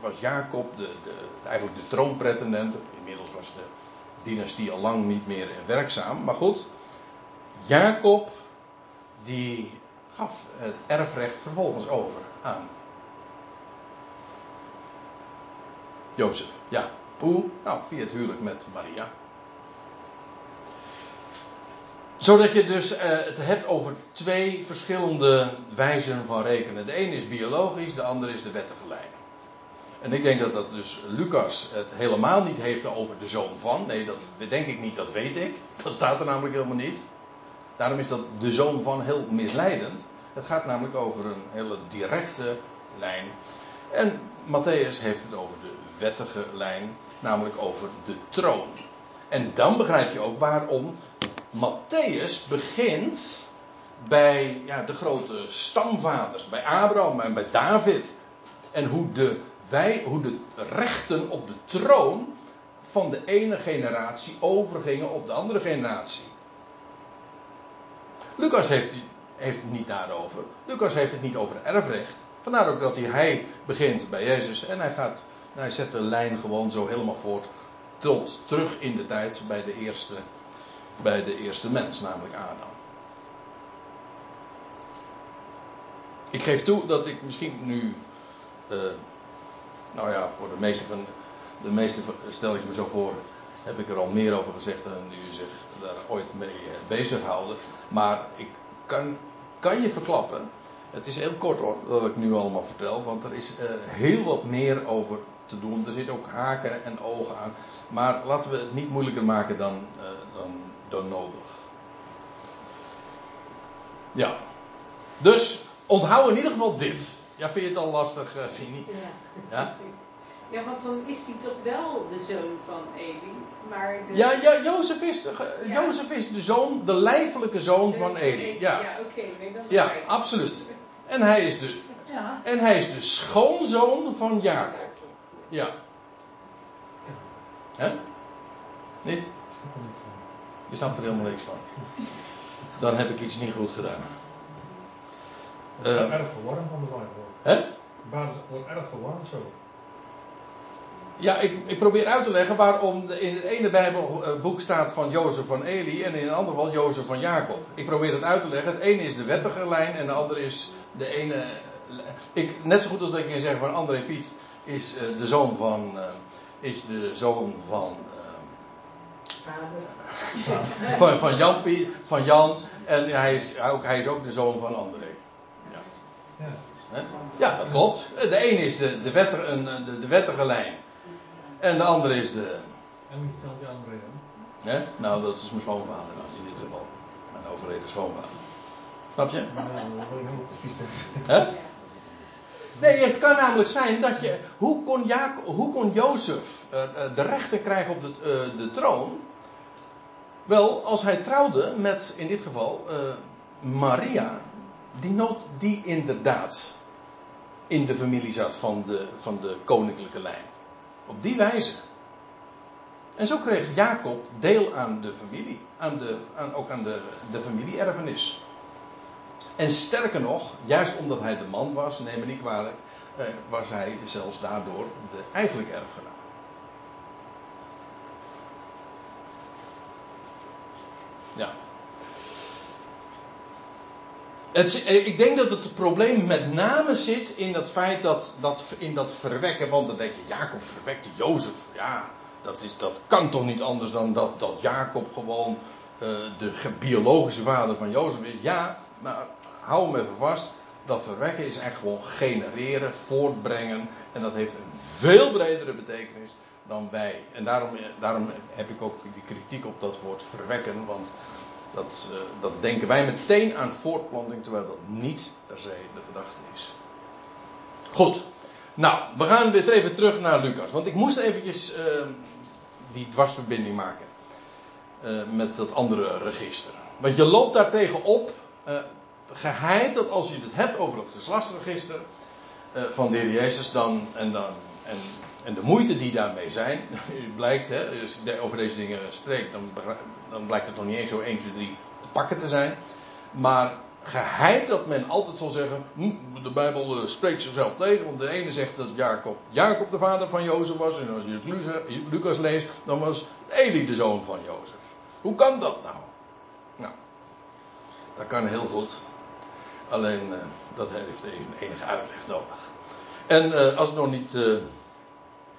was Jacob de, de, eigenlijk de troonpretendent. Inmiddels was de dynastie al lang niet meer werkzaam. Maar goed, Jacob die gaf het erfrecht vervolgens over aan Jozef. Ja, hoe? Nou, via het huwelijk met Maria. Zodat je dus uh, het hebt over twee verschillende wijzen van rekenen. De een is biologisch, de ander is de wettige lijn. En ik denk dat dat dus Lucas het helemaal niet heeft over de zoon van. Nee, dat denk ik niet, dat weet ik. Dat staat er namelijk helemaal niet. Daarom is dat de zoon van heel misleidend. Het gaat namelijk over een hele directe lijn. En Matthäus heeft het over de wettige lijn, namelijk over de troon. En dan begrijp je ook waarom Matthäus begint bij ja, de grote stamvaders, bij Abraham en bij David. En hoe de wij, hoe de rechten op de troon van de ene generatie overgingen op de andere generatie. Lucas heeft, heeft het niet daarover. Lucas heeft het niet over erfrecht. Vandaar ook dat hij, hij begint bij Jezus en hij, gaat, hij zet de lijn gewoon zo helemaal voort tot terug in de tijd bij de eerste, bij de eerste mens, namelijk Adam. Ik geef toe dat ik misschien nu uh, nou ja, voor de meeste van de meeste stel ik me zo voor, heb ik er al meer over gezegd dan u zich daar ooit mee bezighouden. Maar ik kan, kan je verklappen, het is heel kort hoor, dat ik nu allemaal vertel, want er is uh, heel wat meer over te doen. Er zitten ook haken en ogen aan. Maar laten we het niet moeilijker maken dan, dan, dan nodig. Ja. Dus onthoud in ieder geval dit. Ja, vind je het al lastig, uh, Fini? Ja. ja. [LAUGHS] Ja, want dan is hij toch wel de zoon van Eli. Maar de... Ja, ja Jozef, is de, ja. Jozef is de zoon, de lijfelijke zoon van Eli. Ja, ja oké. Okay, ja, absoluut. En hij, is de, ja. en hij is de schoonzoon van Jacob. Ja. Hè? Niet? Je snapt er helemaal niks van. Dan heb ik iets niet goed gedaan. Het uh, erg verwarrend van de Bijbel. Hè? De Bijbel wordt erg verwarrend zo. Ja, ik, ik, probeer uit te leggen waarom in het ene Bijbelboek staat van Jozef van Eli en in het andere geval Jozef van Jacob. Ik probeer het uit te leggen. Het ene is de wettige lijn en de andere is de ene. Ik, net zo goed als dat ik je zeg van André Piet is de zoon van. Is de zoon van. Van, van, Jan van Jan. En hij is, ook, hij is ook de zoon van André. Ja, ja. ja dat klopt. De ene is de, de, wettige, de, de wettige lijn. En de andere is de. En wie stelt die andere dan? Ja? Nou, dat is mijn schoonvader dan, in dit geval. Mijn overleden schoonvader. Snap je? Hè? Nee, het kan namelijk zijn dat je. Hoe kon, Jacob, hoe kon Jozef uh, de rechten krijgen op de, de troon? Wel, als hij trouwde met, in dit geval, uh, Maria, die, nood, die inderdaad in de familie zat van de, van de koninklijke lijn. Op die wijze. En zo kreeg Jacob deel aan de familie, aan de, aan, ook aan de, de familie-erfenis. En sterker nog, juist omdat hij de man was, neem me niet kwalijk, eh, was hij zelfs daardoor de eigenlijke erfgenaam. Ja. Het, eh, ik denk dat het probleem met name zit in dat feit dat, dat, in dat verwekken. Want dan denk je, Jacob verwekte Jozef. Ja, dat, is, dat kan toch niet anders dan dat, dat Jacob gewoon uh, de biologische vader van Jozef is. Ja, maar hou hem even vast. Dat verwekken is eigenlijk gewoon genereren, voortbrengen. En dat heeft een veel bredere betekenis dan wij. En daarom, daarom heb ik ook die kritiek op dat woord verwekken. Want dat, uh, dat denken wij meteen aan voortplanting, terwijl dat niet per se de gedachte is. Goed. Nou, we gaan weer even terug naar Lucas. Want ik moest eventjes uh, die dwarsverbinding maken. Uh, met dat andere register. Want je loopt daar tegenop. geheid dat als je het hebt over het geslachtsregister. van de heer Jezus dan. En, dan en, en de moeite die daarmee zijn. [LAUGHS] blijkt, hè, als ik over deze dingen spreek. Dan dan blijkt het nog niet eens zo 1, 2, 3 te pakken te zijn. Maar geheid dat men altijd zal zeggen, hm, de Bijbel eh, spreekt zichzelf tegen, want de ene zegt dat Jacob, Jacob de vader van Jozef was, en als je het Lucas leest, dan was Eli de zoon van Jozef. Hoe kan dat nou? Nou, dat kan heel goed. Alleen uh, dat heeft enige uitleg nodig. En uh, als ik nog niet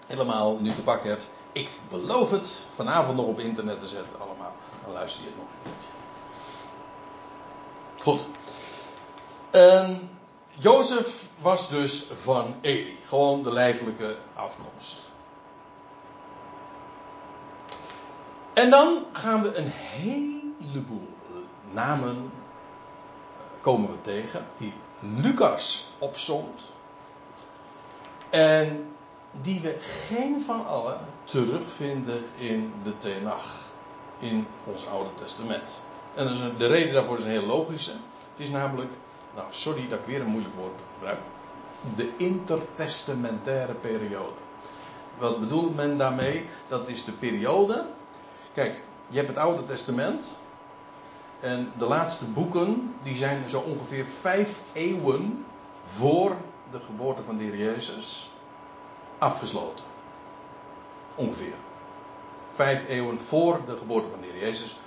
helemaal nu te pakken heb, ik beloof het vanavond nog op internet te zetten allemaal. Dan luister je het nog een keertje. Goed. Um, Jozef was dus van Eli. Gewoon de lijfelijke afkomst. En dan gaan we een heleboel namen eh, komen we tegen die Lucas opzomt. En die we geen van allen terugvinden in de Tenach, in ons Oude Testament. En de reden daarvoor is een heel logische. Het is namelijk, nou sorry dat ik weer een moeilijk woord gebruik, de intertestamentaire periode. Wat bedoelt men daarmee? Dat is de periode. Kijk, je hebt het Oude Testament. En de laatste boeken, die zijn zo ongeveer vijf eeuwen voor de geboorte van de Heer Jezus afgesloten. Ongeveer. Vijf eeuwen voor de geboorte van de Heer Jezus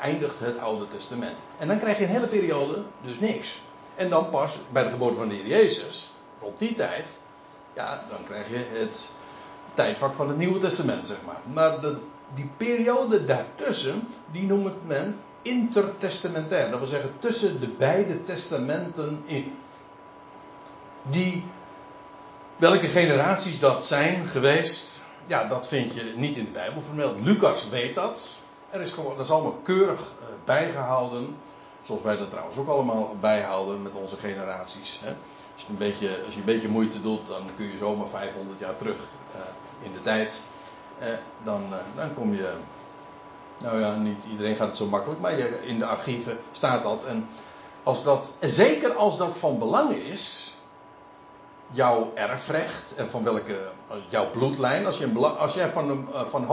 eindigt het Oude Testament. En dan krijg je een hele periode dus niks. En dan pas bij de geboorte van de Heer Jezus, rond die tijd, ja, dan krijg je het tijdvak van het Nieuwe Testament, zeg maar. Maar de, die periode daartussen, die noemt men intertestamentair. Dat wil zeggen tussen de beide testamenten in. Die Welke generaties dat zijn geweest, ja, dat vind je niet in de Bijbel vermeld. Lucas weet dat. Er is gewoon, dat is allemaal keurig uh, bijgehouden. Zoals wij dat trouwens ook allemaal bijhouden met onze generaties. Hè. Als, je een beetje, als je een beetje moeite doet, dan kun je zomaar 500 jaar terug uh, in de tijd. Uh, dan, dan kom je. Nou ja, niet iedereen gaat het zo makkelijk, maar je, in de archieven staat dat. En als dat, zeker als dat van belang is, jouw erfrecht en van welke, jouw bloedlijn. Als, je een, als jij van, eh, van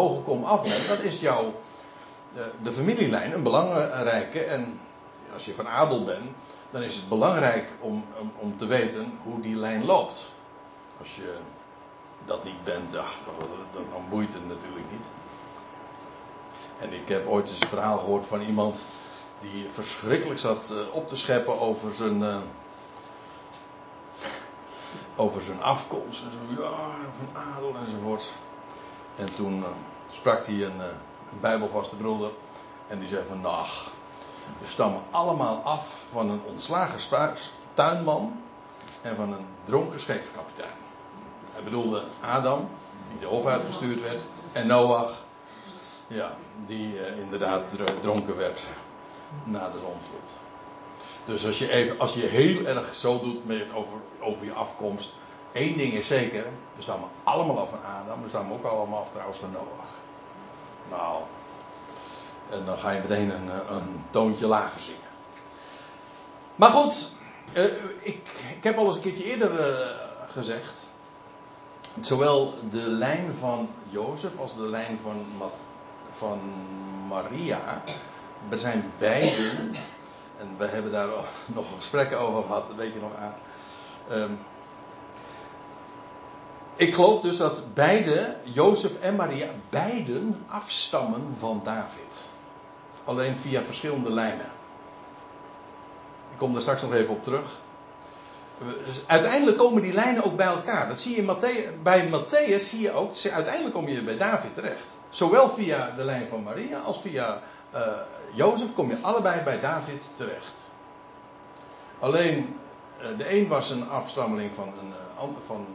af bent, dan is jouw, de, de, familielijn een belangrijke. En als je van adel bent, dan is het belangrijk om, om, te weten hoe die lijn loopt. Als je dat niet bent, dan, dan boeit het natuurlijk niet. En ik heb ooit eens een verhaal gehoord van iemand die verschrikkelijk zat eh, op te scheppen over zijn, over zijn afkomst. En zo, ja, van adel enzovoort. En toen uh, sprak hij een, een bijbelvaste broeder. En die zei van, nou, we stammen allemaal af van een ontslagen tuinman en van een dronken scheepskapitein. Hij bedoelde Adam, die de hof uitgestuurd werd, en Noach, ja, die uh, inderdaad dronken werd na de zonvloed. Dus als je, even, als je heel erg zo doet met over, over je afkomst, één ding is zeker, we staan allemaal af van Adam, we staan ook allemaal af trouwens van Noach. Nou, en dan ga je meteen een, eh, een toontje lager zingen. Maar goed, uh, ik, ik heb al eens een keertje eerder uh, gezegd. Zowel de lijn van Jozef als de lijn van, van Maria. Zijn beiden. En we hebben daar [LAUGHS] nog gesprekken over gehad, weet je nog aan. Um, ik geloof dus dat beide, Jozef en Maria, beiden afstammen van David. Alleen via verschillende lijnen. Ik kom daar straks nog even op terug. Uiteindelijk komen die lijnen ook bij elkaar. Dat zie je in bij Matthäus zie je ook, uiteindelijk kom je bij David terecht. Zowel via de lijn van Maria als via uh, Jozef kom je allebei bij David terecht. Alleen uh, de een was een afstammeling van, een, uh, van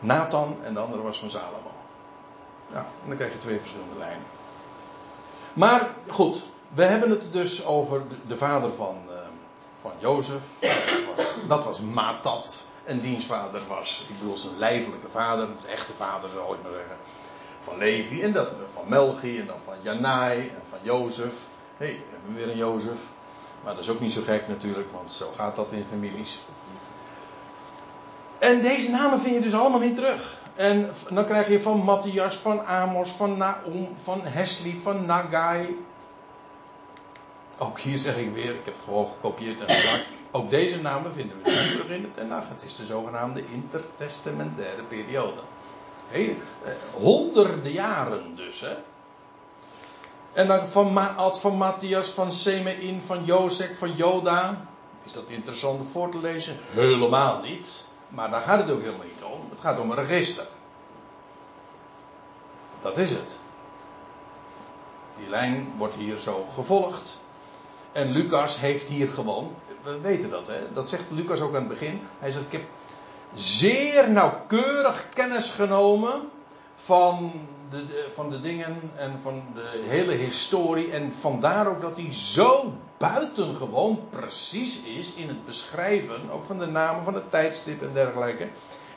Nathan en de andere was van Salomo. Ja, en dan krijg je twee verschillende lijnen. Maar goed, we hebben het dus over de, vader van, van Jozef. Dat was, dat was Matat. En diens vader was, ik bedoel zijn lijfelijke vader, de echte vader zou ik maar zeggen, van Levi. En dat van Melchi en dan van Janai en van Jozef. Hé, hey, we hebben weer een Jozef. Maar dat is ook niet zo gek natuurlijk, want zo gaat dat in families. En deze namen vind je dus allemaal niet terug. En dan krijg je van Matthias, van Amos, van Naum, van Hesli, van Nagai. Ook hier zeg ik weer, ik heb het gewoon gekopieerd en geplakt. Ook deze namen vinden we niet terug in de Tenach. Het is de zogenaamde intertestamentaire periode. Eh, honderden jaren dus. Hè. En dan van, Ma van Matthias, van Semein, van Jozek, van Joda. Is dat interessant om voor te lezen? Helemaal niet. Maar daar gaat het ook helemaal niet om. Het gaat om een register. Dat is het. Die lijn wordt hier zo gevolgd. En Lucas heeft hier gewoon, we weten dat hè, dat zegt Lucas ook aan het begin. Hij zegt, ik heb zeer nauwkeurig kennis genomen van de, van de dingen en van de hele historie. En vandaar ook dat hij zo buitengewoon precies is in het beschrijven, ook van de namen van het tijdstip en dergelijke.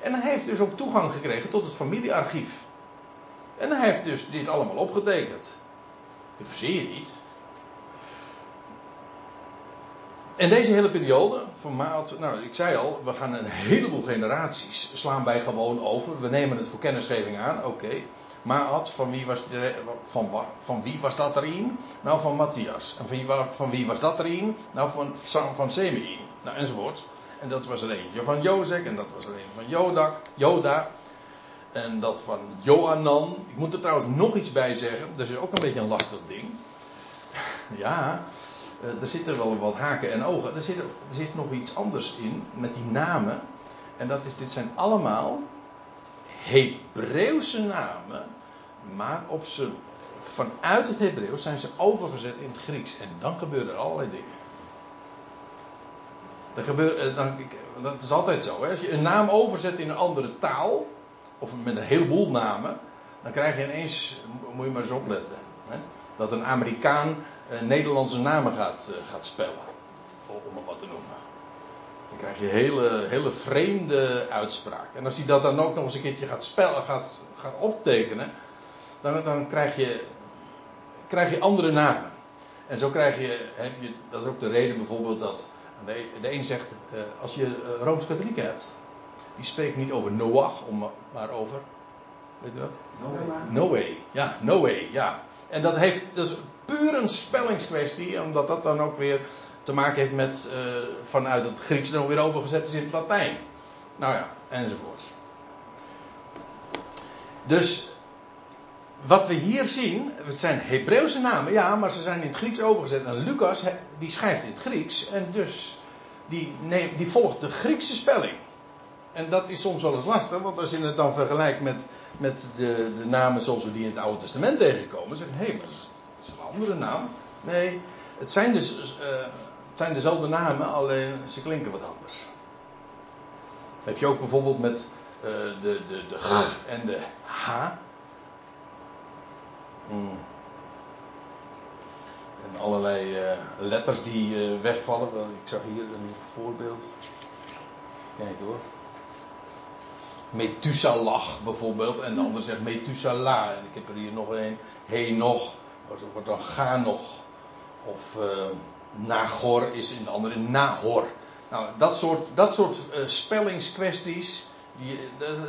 En hij heeft dus ook toegang gekregen tot het familiearchief. En hij heeft dus dit allemaal opgetekend. Dat verzeer je niet. En deze hele periode, van maat, nou ik zei al, we gaan een heleboel generaties slaan wij gewoon over. We nemen het voor kennisgeving aan, oké. Okay. Maat, van wie, was de, van, van wie was dat erin? Nou, van Matthias. En van wie, van wie was dat erin? Nou, van, van Semein. Nou, enzovoort. En dat was er eentje van Jozek, en dat was er een van Jodak, Joda. En dat van Joanan. Ik moet er trouwens nog iets bij zeggen. Dat is ook een beetje een lastig ding. Ja, er zitten wel wat haken en ogen. Er zit, er zit nog iets anders in met die namen. En dat is, dit zijn allemaal Hebreeuwse namen, maar op vanuit het Hebreeuws zijn ze overgezet in het Grieks. En dan gebeuren er allerlei dingen. Dat, gebeurt, eh, dan, dat is altijd zo. Hè? Als je een naam overzet in een andere taal, of met een heleboel namen, dan krijg je ineens, moet je maar eens opletten, hè? dat een Amerikaan eh, Nederlandse namen gaat, uh, gaat spellen. Om het wat te noemen. Dan krijg je hele, hele vreemde uitspraak. En als hij dat dan ook nog eens een keertje gaat spellen, gaat, gaat optekenen, dan, dan krijg, je, krijg je andere namen. En zo krijg je, heb je, dat is ook de reden bijvoorbeeld dat de, de een zegt, uh, als je Rooms-Katholieken hebt, die spreekt niet over Noach, maar over, weet je wat? Noé. Ja, Noé, ja. En dat heeft, dus puur een spellingskwestie, omdat dat dan ook weer te maken heeft met uh, vanuit het Grieks dan weer overgezet is in het Latijn. Nou ja, enzovoort. Dus wat we hier zien, het zijn Hebreeuwse namen, ja, maar ze zijn in het Grieks overgezet. En Lucas, die schrijft in het Grieks en dus die, die volgt de Griekse spelling. En dat is soms wel eens lastig, want als je het dan vergelijkt met, met de, de namen zoals we die in het Oude Testament tegenkomen, zeg je, hé, andere naam. Nee, het zijn, dus, uh, het zijn dezelfde namen, alleen ze klinken wat anders. heb je ook bijvoorbeeld met uh, de, de, de G en de H. Hmm. En allerlei uh, letters die wegvallen. Ik zag hier een voorbeeld. Kijk hoor. Methuselah bijvoorbeeld. En de ander zegt Methuselah. En ik heb er hier nog een. He nog. Wordt dan nog. Of uh, Nagor is in de andere Nahor. Nou, dat soort, dat soort spellingskwesties. Die,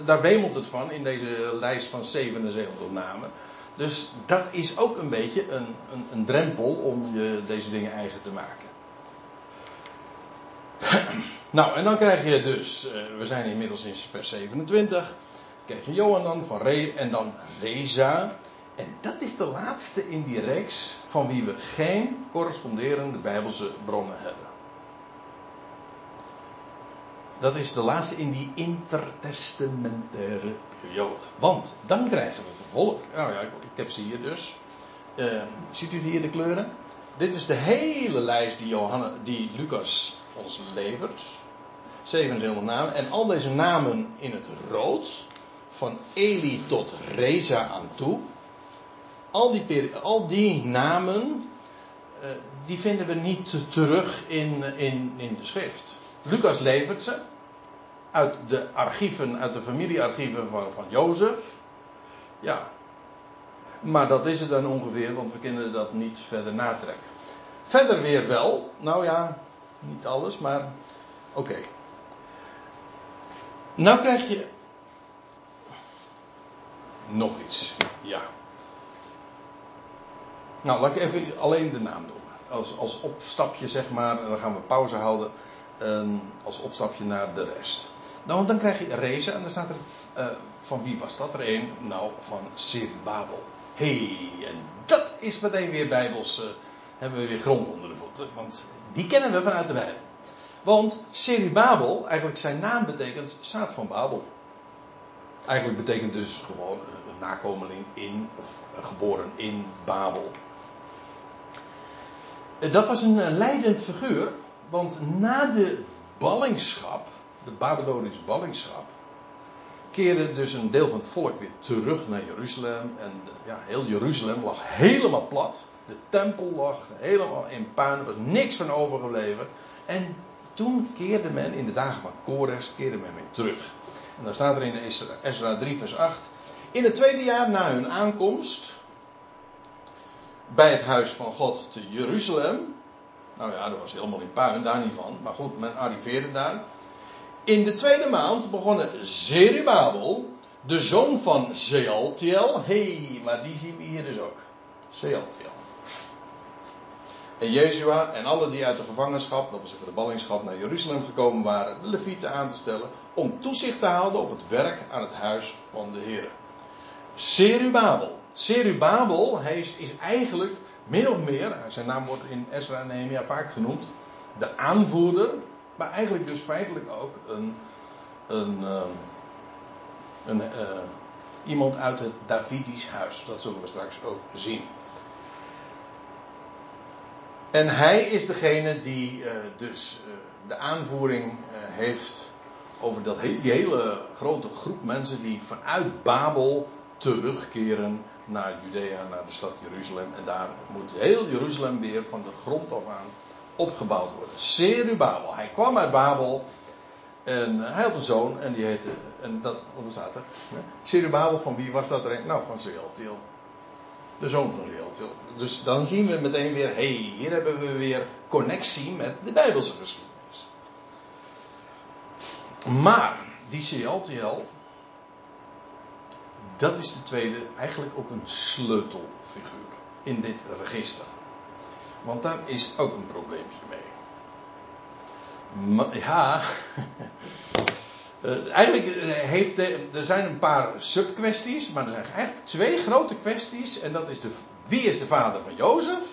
daar wemelt het van in deze lijst van 77 namen. Dus dat is ook een beetje een, een, een drempel om je deze dingen eigen te maken. [CLEARS THROAT] nou, en dan krijg je dus, uh, we zijn inmiddels in vers 27. Krijg je Johanan van Re en dan Reza. En dat is de laatste in die reeks van wie we geen corresponderende Bijbelse bronnen hebben. Dat is de laatste in die intertestamentaire periode. Want dan krijgen we vervolg. Nou ja, ik, ik heb ze hier dus. Uh, ziet u hier de kleuren? Dit is de hele lijst die, Johanne, die Lucas ons levert. 77 namen. En al deze namen in het rood. Van Eli tot Reza aan toe. Al die, al die namen. Uh, die vinden we niet terug in, in, in de schrift. Lucas levert ze uit de archieven, uit de familiearchieven van, van Jozef. Ja. Maar dat is het dan ongeveer, want we kunnen dat niet verder natrekken. Verder weer wel. Nou ja, niet alles, maar oké. Nou krijg je nog iets. Ja. Nou, laat ik even alleen de naam doen. Als, als opstapje, zeg maar, dan gaan we pauze houden. Um, als opstapje naar de rest. Nou, want dan krijg je Reza en dan staat er. Uh, van wie was dat er een? Nou, van Babel. hey, en dat is meteen weer Bijbels. Uh, hebben we weer grond onder de voeten. Want die kennen we vanuit de Bijbel. Want Babel, eigenlijk zijn naam betekent zaad van Babel. Eigenlijk betekent dus gewoon een nakomeling in, of geboren in Babel. Dat was een leidend figuur, want na de ballingschap de Babylonische ballingschap, keerde dus een deel van het volk weer terug naar Jeruzalem. En ja, heel Jeruzalem lag helemaal plat. De tempel lag helemaal in puin. Er was niks van overgebleven. En toen keerde men in de dagen van Kores, keerde men weer terug. En dan staat er in Ezra 3 vers 8. In het tweede jaar na hun aankomst bij het huis van God te Jeruzalem. Nou ja, dat was helemaal in puin, daar niet van. Maar goed, men arriveerde daar. In de tweede maand begonnen Zerubabel, de zoon van Zealtiel. hey, maar die zien we hier dus ook. Zealtiel. En Jezua en alle die uit de gevangenschap, dat wil zeggen de ballingschap, naar Jeruzalem gekomen waren, de levieten aan te stellen, om toezicht te houden op het werk aan het huis van de Heer. Serubabel. Serubabel hij is, eigenlijk min of meer, zijn naam wordt in Ezra en Nehemia vaak genoemd, de aanvoerder maar eigenlijk dus feitelijk ook een, een, uh, een uh, iemand uit het Davidisch huis. Dat zullen we straks ook zien. En hij is degene die uh, dus de aanvoering heeft over dat die hele grote groep mensen die vanuit Babel terugkeren naar Judea, naar de stad Jeruzalem. En daar moet heel Jeruzalem weer van de grond af aan opgebouwd worden. Serubabel. Hij kwam uit Babel. En hij had een zoon en die heette. En dat, wat staat er? Serubabel, van wie was dat er? Nou, van Sealtiel. De zoon van Sealtiel. Dus dan zien we meteen weer, hey, hier hebben we weer connectie met de Bijbelse geschiedenis. Maar, die Sealtiel, dat is de tweede, eigenlijk ook een sleutelfiguur in dit register. Want daar is ook een probleempje mee. Maar, ja, Uh, [LAUGHS] eigenlijk heeft de, er zijn een paar subkwesties, maar er zijn eigenlijk twee grote kwesties. En dat is de, wie is de vader van Jozef?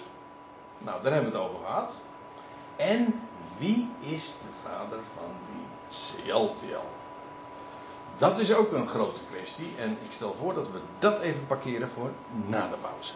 Nou, daar hebben we het over gehad. En wie is de vader van die Sealtiel? Dat is ook een grote kwestie. En ik stel voor dat we dat even parkeren voor na de pauze.